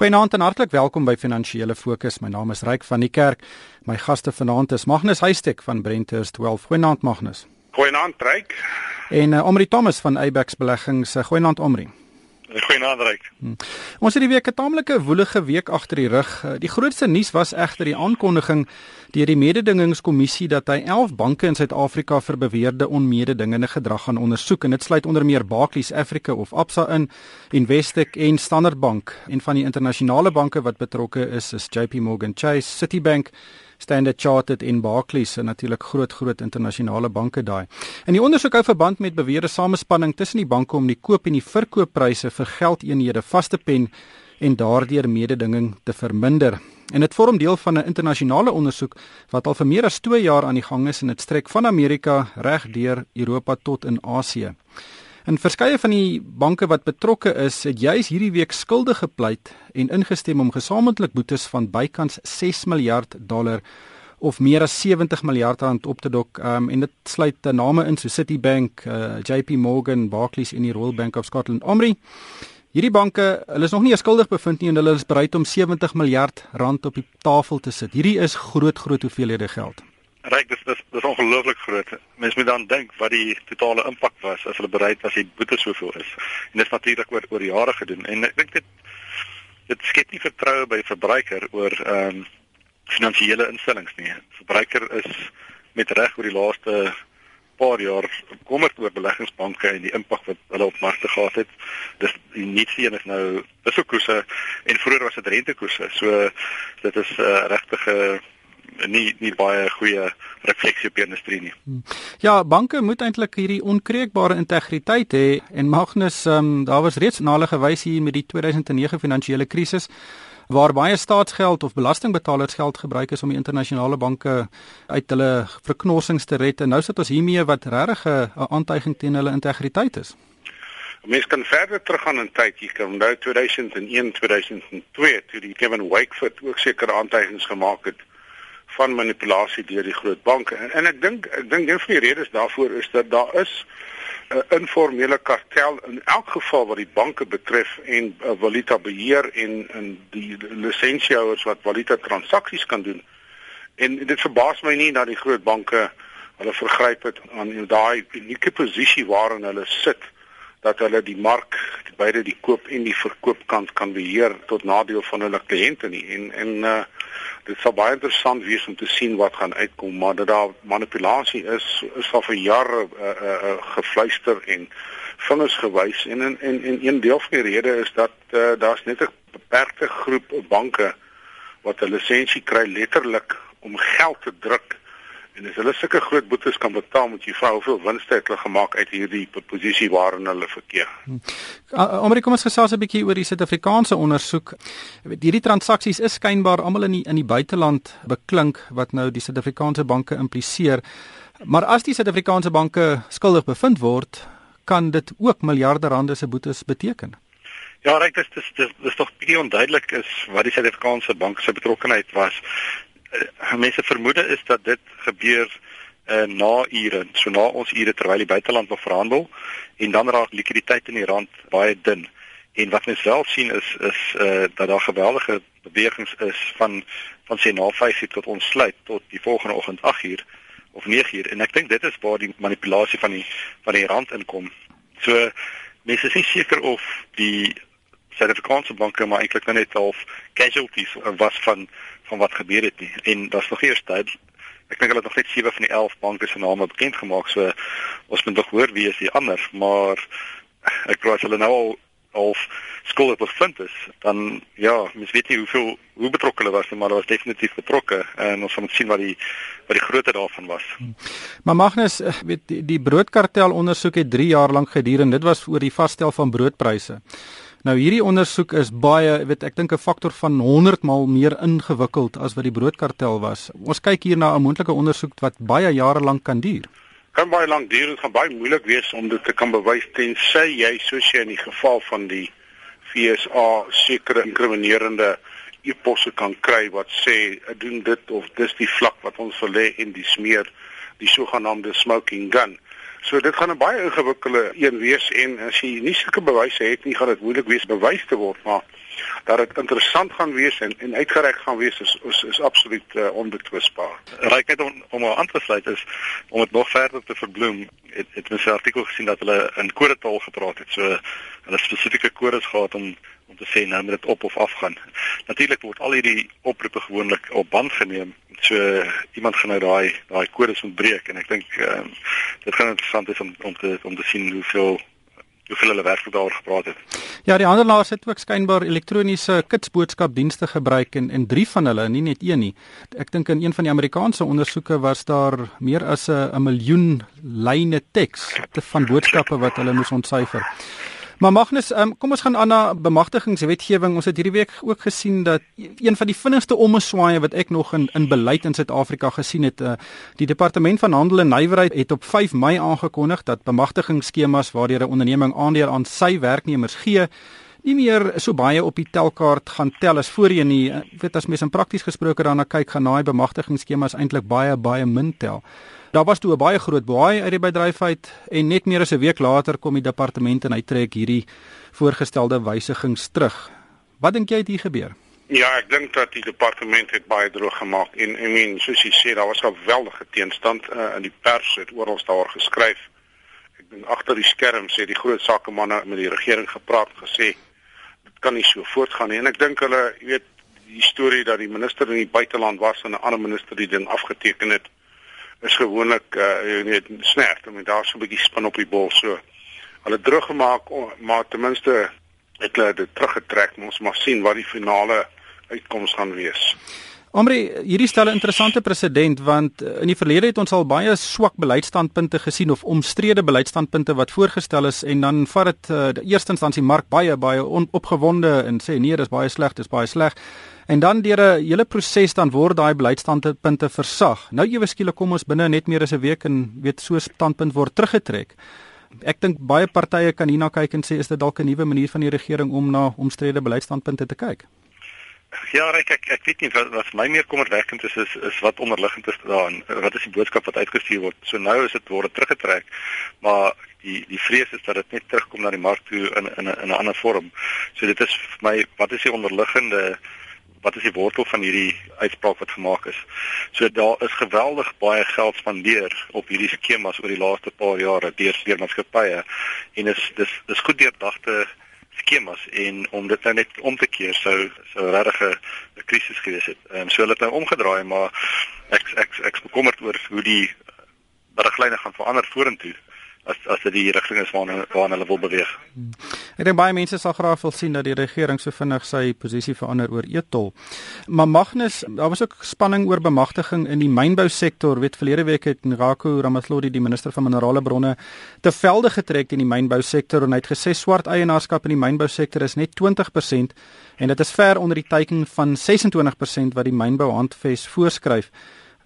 Goeienaand en hartlik welkom by Finansiële Fokus. My naam is Ryk van die Kerk. My gaste vanaand is Magnus Huystek van Brenters 12. Goeienaand Magnus. Goeienaand Ryk. En uh, Omri Thomas van Abex Beleggings. Uh, Goeienaand Omri. Goeienaand Ryk. Hmm. Ons het die week 'n taamlike woelige week agter die rug. Die grootste nuus was egter die aankondiging deur die mededingingskommissie dat hy 11 banke in Suid-Afrika vir beweerde onmededingende gedrag gaan ondersoek en dit sluit onder meer Barclays Africa of Absa in, Investec en Standard Bank en van die internasionale banke wat betrokke is is JP Morgan Chase, Citibank Standard Chartered en Barclays en natuurlik groot groot internasionale banke daai. En die ondersoek hou verband met beweerde samespanning tussen die banke om die koop en die verkooppryse vir geldeenhede vas te pen en daardeur mededinging te verminder. En dit vorm deel van 'n internasionale ondersoek wat al vir meer as 2 jaar aan die gang is en dit strek van Amerika reg deur Europa tot in Asië. En verskeie van die banke wat betrokke is, het juis hierdie week skuldig gepleit en ingestem om gesamentlik boetes van bykans 6 miljard dollar of meer as 70 miljard rand op te dok. Um, en dit sluit name in so Citibank, uh, JP Morgan, Barclays en die Royal Bank of Scotland. Omri Hierdie banke, hulle is nog nie skuldig bevind nie en hulle is bereid om 70 miljard rand op die tafel te sit. Hierdie is groot groot hoeveelhede geld. Ryk, dis dis dis ongelooflik groot. Mens moet dan dink wat die totale impak was as hulle bereid was die boete soveel is. En dit is natuurlik oor oor jare gedoen en ek dink dit dit skep nie vertroue by verbruiker oor ehm um, finansiële instellings nie. Verbruiker is met reg oor die laaste paar jaar bekommerd oor beleggingsbanke en die impak wat hulle op markte gehad het. Dis die nuutste een is nou wisselkoerse en vroeër was dit rentekoerse. So dit is 'n uh, eh, regtige nie nie baie goeie refleksie op die industrie nie. Hmm. Ja, banke moet eintlik hierdie onkreukbare integriteit hê en Magnus, um, daar was reeds na hulle gewys hier met die 2009 finansiële krisis waar baie staatsgeld of belastingbetaalersgeld gebruik is om die internasionale banke uit hulle verknorsings te red en nou sit ons hiermee wat regtig 'n aantuiging teen hulle integriteit is. Mens kan verder teruggaan in tyd. Jy kan onthou 2001, 2002 toe die Kevin Wakeford ook sekere aantuigings gemaak het van manipulasie deur die groot banke. En, en ek dink ek dink een van die redes daarvoor is dat daar is 'n informele kartel in elk geval wat die banke betref en uh, valuta beheer en en die lisensiehouers wat valuta transaksies kan doen. En dit verbaas my nie dat die groot banke hulle vergryp het aan daai unieke posisie waarin hulle sit dat hulle die mark beide die koop en die verkoopkant kan beheer tot nadeel van hulle kliënte nie en en uh, dit sal baie interessant wees om te sien wat gaan uitkom maar dat daar manipulasie is is al vir jare uh, uh, uh, gefluister en vingers gewys. En en en, en een deel van die rede is dat uh, daar's net 'n beperkte groep banke wat 'n lisensie kry letterlik om geld te druk En as hulle sulke groot boetes kan betaal, moet jy vra hoeveel wins het hulle gemaak uit hierdie posisie waarin hulle verkeer. Amerika kom ons gesels 'n bietjie oor die Suid-Afrikaanse ondersoek. Hierdie transaksies is skynbaar almal in die in die buiteland beklink wat nou die Suid-Afrikaanse banke impliseer. Maar as die Suid-Afrikaanse banke skuldig bevind word, kan dit ook miljarde rande se boetes beteken. Ja, reg, dit is dit is tog baie onduidelik is wat die Suid-Afrikaanse banke se betrokkeheid was mense vermoede is dat dit gebeur uh, na ure, so na ons ure terwyl die buiteland nog verhandel en dan raak likwiditeit in die rand baie dun. En wat mens wel sien is is uh, dat daar geweldige bewegings is van van sê na 5 uur tot ons sluit tot die volgende oggend 8 uur of 9 uur en ek dink dit is waar die manipulasie van die van die rand inkom. So mense is nie seker of die Suid-Afrikaanse banke maar eintlik net half casualties was van van wat gebeur het nie. En daar's nog eers tyd. Ek dink hulle het nog net 7 van die 11 banke se name bekend gemaak. So ons moet nog hoor wie is die ander, maar ek glo as hulle nou al skool het bevind is, dan ja, mens weet nie hoeveel hoe betrokke hulle was nie, maar hulle was definitief betrokke en ons moet sien wat die wat die grootte daarvan was. Maar Magnus, eh, weet die, die broodkartel ondersoek het 3 jaar lank geduur en dit was oor die vasstel van broodpryse. Nou hierdie ondersoek is baie, weet ek dink 'n faktor van 100 maal meer ingewikkeld as wat die broodkartel was. Ons kyk hier na 'n moontlike ondersoek wat baie jare lank kan duur. Kan baie lank duur en gaan baie moeilik wees om dit te kan bewys tensy jy soos jy in die geval van die FSA sekere inkriminerende eposse kan kry wat sê doen dit of dis die vlak wat ons wil hê en die smeer die sogenaamde smoking gun. So dit gaan 'n baie ingewikkelde een wees en as jy nie sulke bewyse het nie, gaan dit moeilik wees bewys te word, maar dat dit interessant gaan wees en en uitgereik gaan wees is is, is absoluut uh, onbetwisbaar. Raai net om om aan te sluit is om dit nog verder te verbloem. Het het mens 'n artikel gesien dat hulle in kodetaal gepraat het. So hulle spesifieke kodes gehad om om te sê nou moet dit op of af gaan. Natuurlik word al hierdie oproepe gewoonlik op band geneem. So iemand gaan nou daai daai kodes moet breek en ek dink ehm um, dit gaan interessant is om om te om te sien hoeveel hoeveel hulle werklik daaroor gepraat het. Ja, die handelaars het ook skynbaar elektroniese kitsboodskapdienste gebruik en en drie van hulle, nie net een nie. Ek dink in een van die Amerikaanse ondersoeke was daar meer as 'n miljoen lyne teks te van boodskappe wat hulle moes ontsyfer. Maar Magnus, um, kom ons gaan aan na bemagtigingswetgewing. Ons het hierdie week ook gesien dat een van die vinnigste ommeswaaye wat ek nog in in beleid in Suid-Afrika gesien het, uh, die Departement van Handel en Nywerheid het op 5 Mei aangekondig dat bemagtigingsskemas waardeur 'n onderneming aandeel aan sy werknemers gee, nie meer so baie op die telkaart gaan tel as voorheen nie. Ek weet as mens in prakties gesproke daarna kyk, gaan daai bemagtigingsskemas eintlik baie baie min tel. Daar was toe 'n baie groot baai uit die bedryf uit en net meer as 'n week later kom die departement en hy trek hierdie voorgestelde wysigings terug. Wat dink jy het hier gebeur? Ja, ek dink dat die departement het baie droog gemaak en I mean, soos jy sê, daar was 'n geweldige teenstand uh, in die pers het oral daar geskryf. Ek dink agter die skerm sê die groot sakemanne met die regering gepraat gesê dit kan nie so voortgaan nie en ek dink hulle, jy weet, die storie dat die minister in die buiteland was en 'n ander minister die ding afgeteken het is gewoonlik uh jy weet snert, mean daar's so 'n bietjie spin op die bol so. Hulle droog gemaak maar ten minste het hulle dit teruggetrek. Ons mag sien wat die finale uitkoms gaan wees. Omri, hierdie stel 'n interessante presedent want eh, in die verlede het ons al baie swak beleidsstandpunte gesien of omstrede beleidsstandpunte wat voorgestel is en dan vat dit uh, die eerste instansie mark baie baie opgewonde en sê nee, dis baie sleg, dis baie sleg. En dan deur 'n hele proses dan word daai beleidsstandpunte versag. Nou ewe skielik kom ons binne net meer as 'n week en weet so 'n standpunt word teruggetrek. Ek dink baie partye kan hierna kyk en sê is dit dalk 'n nuwe manier van die regering om na omstrede beleidsstandpunte te kyk. Ja, ek ek ek weet nie wat wat my meer kommerwekkend is is is wat onderliggend is daarin. Wat is die boodskap wat uitgestuur word? So nou is dit word teruggetrek. Maar die die vrees is dat dit net terugkom na die mark toe in in in 'n ander vorm. So dit is vir my wat is die onderliggende wat is die wortel van hierdie uitspraak wat gemaak is. So daar is geweldig baie geld spandeer op hierdie skemas oor die laaste paar jare deur deur maatskappye en is dis dis goed deurdagte skemas en om dit nou net om te keer sou sou regtig 'n krisis gewees het. Ehm um, so hulle het nou omgedraai maar ek ek ek's bekommerd oor hoe die riglyne gaan verander vorentoe as as dit die rigting is waarna waarna hulle wil beweeg. Hmm. Ek dink baie mense sal graag wil sien dat die regering so vinnig sy posisie verander oor etol. Maar Magnus, daar was ook spanning oor bemagtiging in die mynbou sektor. Weet verlede week het Nrako Ramatlodi, die minister van minerale bronne, te velde getrek in die mynbou sektor en hy het gesê swart eienaarskap in die mynbou sektor is net 20% en dit is ver onder die teiken van 26% wat die mynbou handves voorskryf.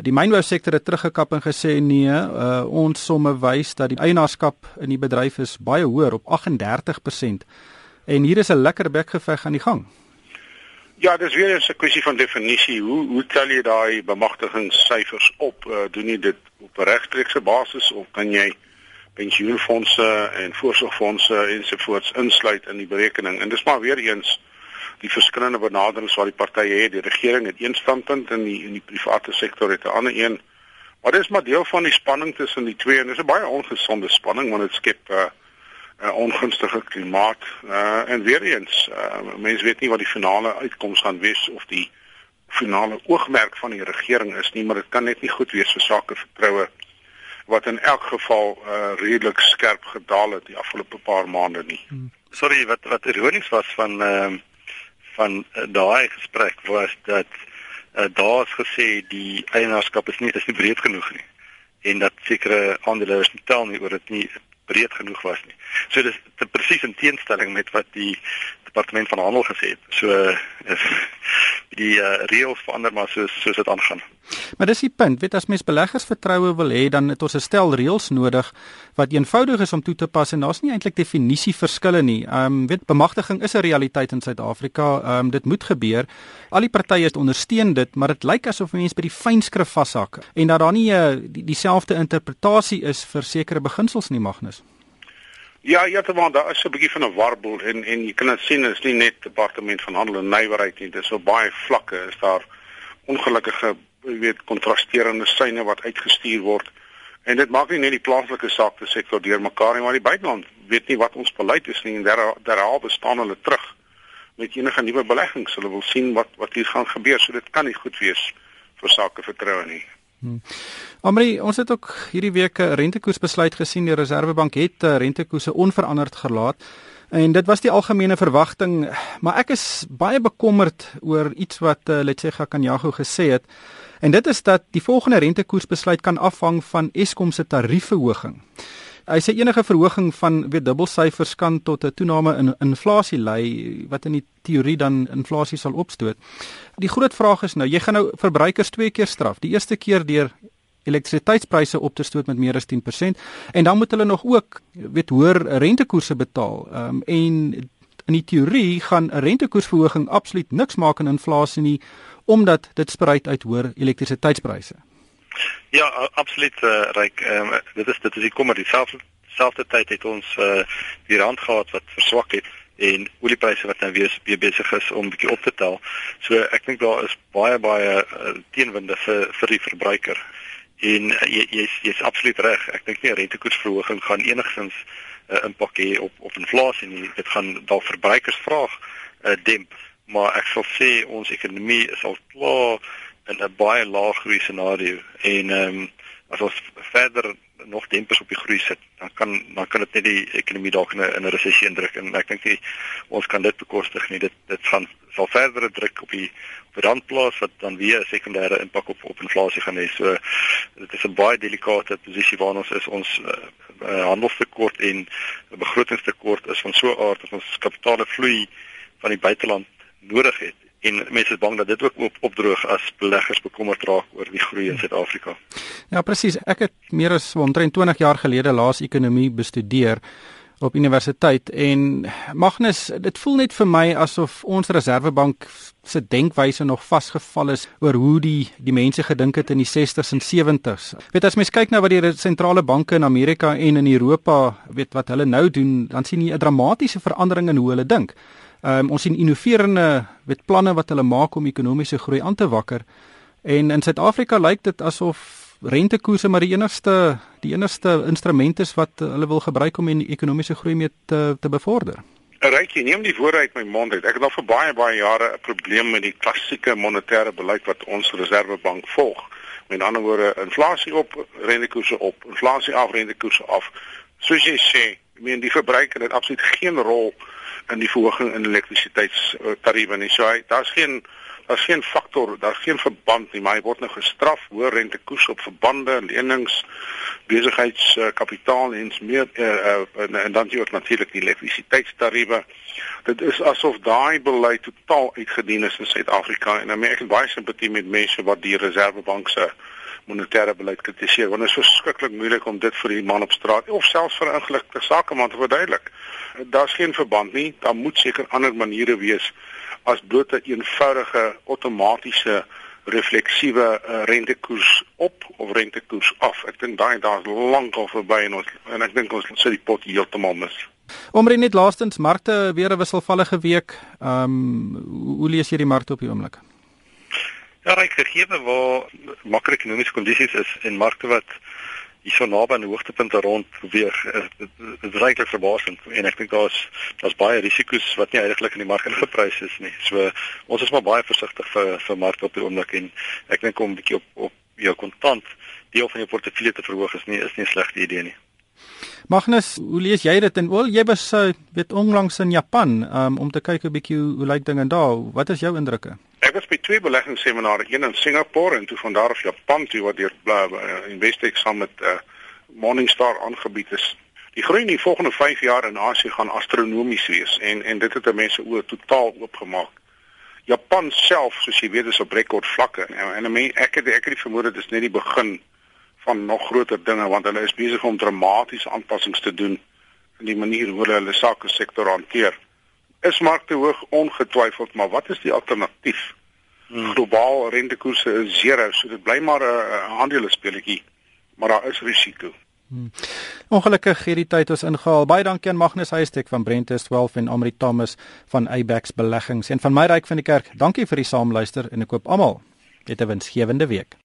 Die mynbousektor het teruggekap en gesê nee, uh, ons somme wys dat die eienaarskap in die bedryf is baie hoër op 38%. En hier is 'n lekker bekgeveg aan die gang. Ja, dis weer 'n kwessie van definisie. Hoe hoe tel jy daai bemagtigingssyfers op? Uh, doen jy dit op 'n regstreekse basis of kan jy pensioenfonde en voorsorgfonde ensovoorts insluit in die berekening? En dis maar weer eens die verskillende benaderings wat die partye het. Die regering het een standpunt en die in die private sektor het 'n ander een. Maar dis maar deel van die spanning tussen die twee en dis 'n baie ongesonde spanning want dit skep 'n uh, 'n uh, ongunstige klimaat. Uh, en weer eens, uh, mense weet nie wat die finale uitkoms gaan wees of die finale oogmerk van die regering is nie, maar dit kan net nie goed wees vir sake vertroue wat in elk geval uh, redelik skerp gedaal het die afgelope paar maande nie. Hmm. Sorry, wat wat ironies was van ehm uh van uh, daai gesprek was dat uh, daar's gesê die eienaarskap is nie is nie breed genoeg nie en dat sekere aandeelhouers nie tel nie oor dit nie breed genoeg was nie. So dis presies in teenstelling met wat die departement van handel gesê het. So is die uh, reëls verander maar soos soos dit aangaan. Maar dis die punt, weet as mens beleggers vertroue wil hê, dan het ons 'n stel reëls nodig wat eenvoudig is om toe te pas en daar's nie eintlik definisie verskille nie. Ehm um, weet bemagtiging is 'n realiteit in Suid-Afrika. Ehm um, dit moet gebeur. Al die partye ondersteun dit, maar dit lyk asof mense by die fynskrif vashak en dat daar nie 'n uh, dieselfde die interpretasie is vir sekere beginsels nie, Magnus. Ja, ja, te maar daar is 'n bietjie van 'n warboel en en jy kan dit sien, is nie net departement van handel en nywerheid nie, dis op baie vlakke is daar ongelukkige, jy weet, kontrasterende syne wat uitgestuur word. En dit maak nie net die plaaslike sake sektor deurmekaar nie, maar die buiteland weet nie wat ons beleid is nie en daar daar bestaan hulle terug met enige nuwe beleggings. Hulle wil sien wat wat hier gaan gebeur. So dit kan nie goed wees vir sake vertroue nie. Hmm. Amri, ons het ook hierdie week 'n rentekoersbesluit gesien. Die Reserwebank het eh, rentekoerse onveranderd gelaat. En dit was die algemene verwagting, maar ek is baie bekommerd oor iets wat uh, Letsega Kanyago gesê het. En dit is dat die volgende rentekoersbesluit kan afhang van Eskom se tariefverhoging. Hy sê enige verhoging van weet dubbelsyfers kan tot 'n toename in inflasie lei wat in die teorie dan inflasie sal opstoot. Die groot vraag is nou, jy gaan nou verbruikers twee keer straf. Die eerste keer deur elektrisiteitspryse op te stoot met meer as 10% en dan moet hulle nog ook weet hoër rentekoerse betaal. Ehm um, en in die teorie gaan 'n rentekoersverhoging absoluut niks maak aan inflasie nie omdat dit spruit uit hoër elektrisiteitspryse. Ja, absoluut uh, ryk. Ehm um, dit is dit is die kommer dieselfde selfde tyd het ons uh, die rand gehad wat verswak het en oliepryse wat nou weer weer besig is om bietjie op te tel. So ek dink daar is baie baie uh, teenwinde vir vir die verbruiker. En uh, jy jy's jy's absoluut reg. Ek dink nie 'n rentekoersverhoging gaan enigstens 'n uh, impak hê op op inflasie nie. Dit gaan dalk verbruikersvraag uh, demp, maar ek sal sê ons ekonomie is al klaar in 'n baie lae groei scenario en ehm um, as ons verder nog dempers op die groei sit, dan kan dan kan dit net die ekonomie dalk in 'n in 'n resessie indruk en ek dink nie ons kan dit bekostig nie. Dit dit gaan sal verdere druk op die op die randplaas wat dan weer 'n sekondêre impak op op inflasie gaan hê. So dit is 'n baie delikate posisie waarin ons is. Ons uh, handelstekort en begrotingstekort is van so 'n aard dat ons kapitale vloei van die buiteland nodig het en mense is bang dat dit ook op, opdroog as beleggers bekommerd raak oor die groei in Suid-Afrika. Ja, presies. Ek het meer as omtrent 20 jaar gelede laas ekonomie bestudeer op universiteit en Magnus, dit voel net vir my asof ons Reserwebank se denkwyse nog vasgevall is oor hoe die die mense gedink het in die 60s en 70s. Weet as mens kyk na wat die sentrale banke in Amerika en in Europa weet wat hulle nou doen, dan sien jy 'n dramatiese verandering in hoe hulle dink. Ehm um, ons sien innoverende wet planne wat hulle maak om ekonomiese groei aan te wakker. En in Suid-Afrika lyk dit asof rentekoerse maar die enigste die enigste instrument is wat hulle wil gebruik om die ekonomiese groei mee te te bevorder. Rykie, neem die woorde uit my mond uit. Ek het al vir baie baie jare 'n probleem met die klassieke monetêre beleid wat ons Reserwebank volg. Met ander woorde, inflasie op, rentekoerse op, inflasie af, rentekoerse af. Soos jy sê, ek meen die verbruiker het absoluut geen rol in die verhoging in elektrisiteitstariewe nie. So hy daar's geen daar's geen faktor, daar's geen verband nie, maar hy word nou gestraf hoër rentekoers op verbande, lenings, besigheidskapitaal en meer uh, uh, en, en dan jy ook natuurlik die elektrisiteitstariewe. Dit is asof daai beleid totaal uitgedien is in Suid-Afrika en nou ek het baie simpatie met mense wat die Reserwebank se monetêre beleid kritiseer want dit is verskriklik moeilik om dit vir die man op straat of selfs vir 'n ingeligte sakeman te verduidelik. Daar's geen verband nie. Daar moet seker ander maniere wees as bloot 'n eenvoudige outomatiese refleksiewe uh, rentekoers op of rentekoers af. Ek dink daai daar's lankal verby en ons en ek dink ons sit die pot heeltemal mis. Omre net laastens markte weer 'n wisselvallige week. Ehm um, hoe lees jy die markte op die oomblik? Ja, ek gegee waar makro-ekonomiese kondisies is en markte wat hier so naby aan die hoogtepunte rond beweeg, dit is regtig verbasend en ek dink daar's daar's baie risiko's wat nie eintlik in die mark ingeprys is nie. So ons is maar baie versigtig vir vir markte op die oomblik en ek dink om 'n bietjie op op jou kontant deel van jou portefeulje te verhoog is nie is nie 'n slegte idee nie. Magnus, hoe lees jy dit en wel jy was weet onlangs in Japan um, om te kyk 'n bietjie hoe lyk dinge daar. Wat is jou indrukke? Ek was by twee beleggingsseminare, een in Singapore en toe van daar af Japan toe wat deur uh, Investec saam met uh, Morningstar aangebied is. Die groei in die volgende 5 jaar in Asië gaan astronomies wees en en dit het mense oor totaal oopgemaak. Japan self, soos jy weet, is op rekord vlakke en, en ek het ek het die vermoede dis net die begin van nog groter dinge want hulle is besig om dramatiese aanpassings te doen in die manier hoe hulle hulle sake sektor hanteer is markte hoog ongetwyfeld, maar wat is die alternatief? Hmm. Globaal rentekoerse is 0, so dit bly maar 'n uh, aandelespeletjie, maar daar is risiko. Hmm. Ongelukkig hierdie tyd ons ingehaal. Baie dankie aan Magnus Huystek van Brentes 12 en Amri Thomas van Abex Beleggings en van my ryk van die kerk. Dankie vir die saamluister en ek koop almal 'n winsgewende week.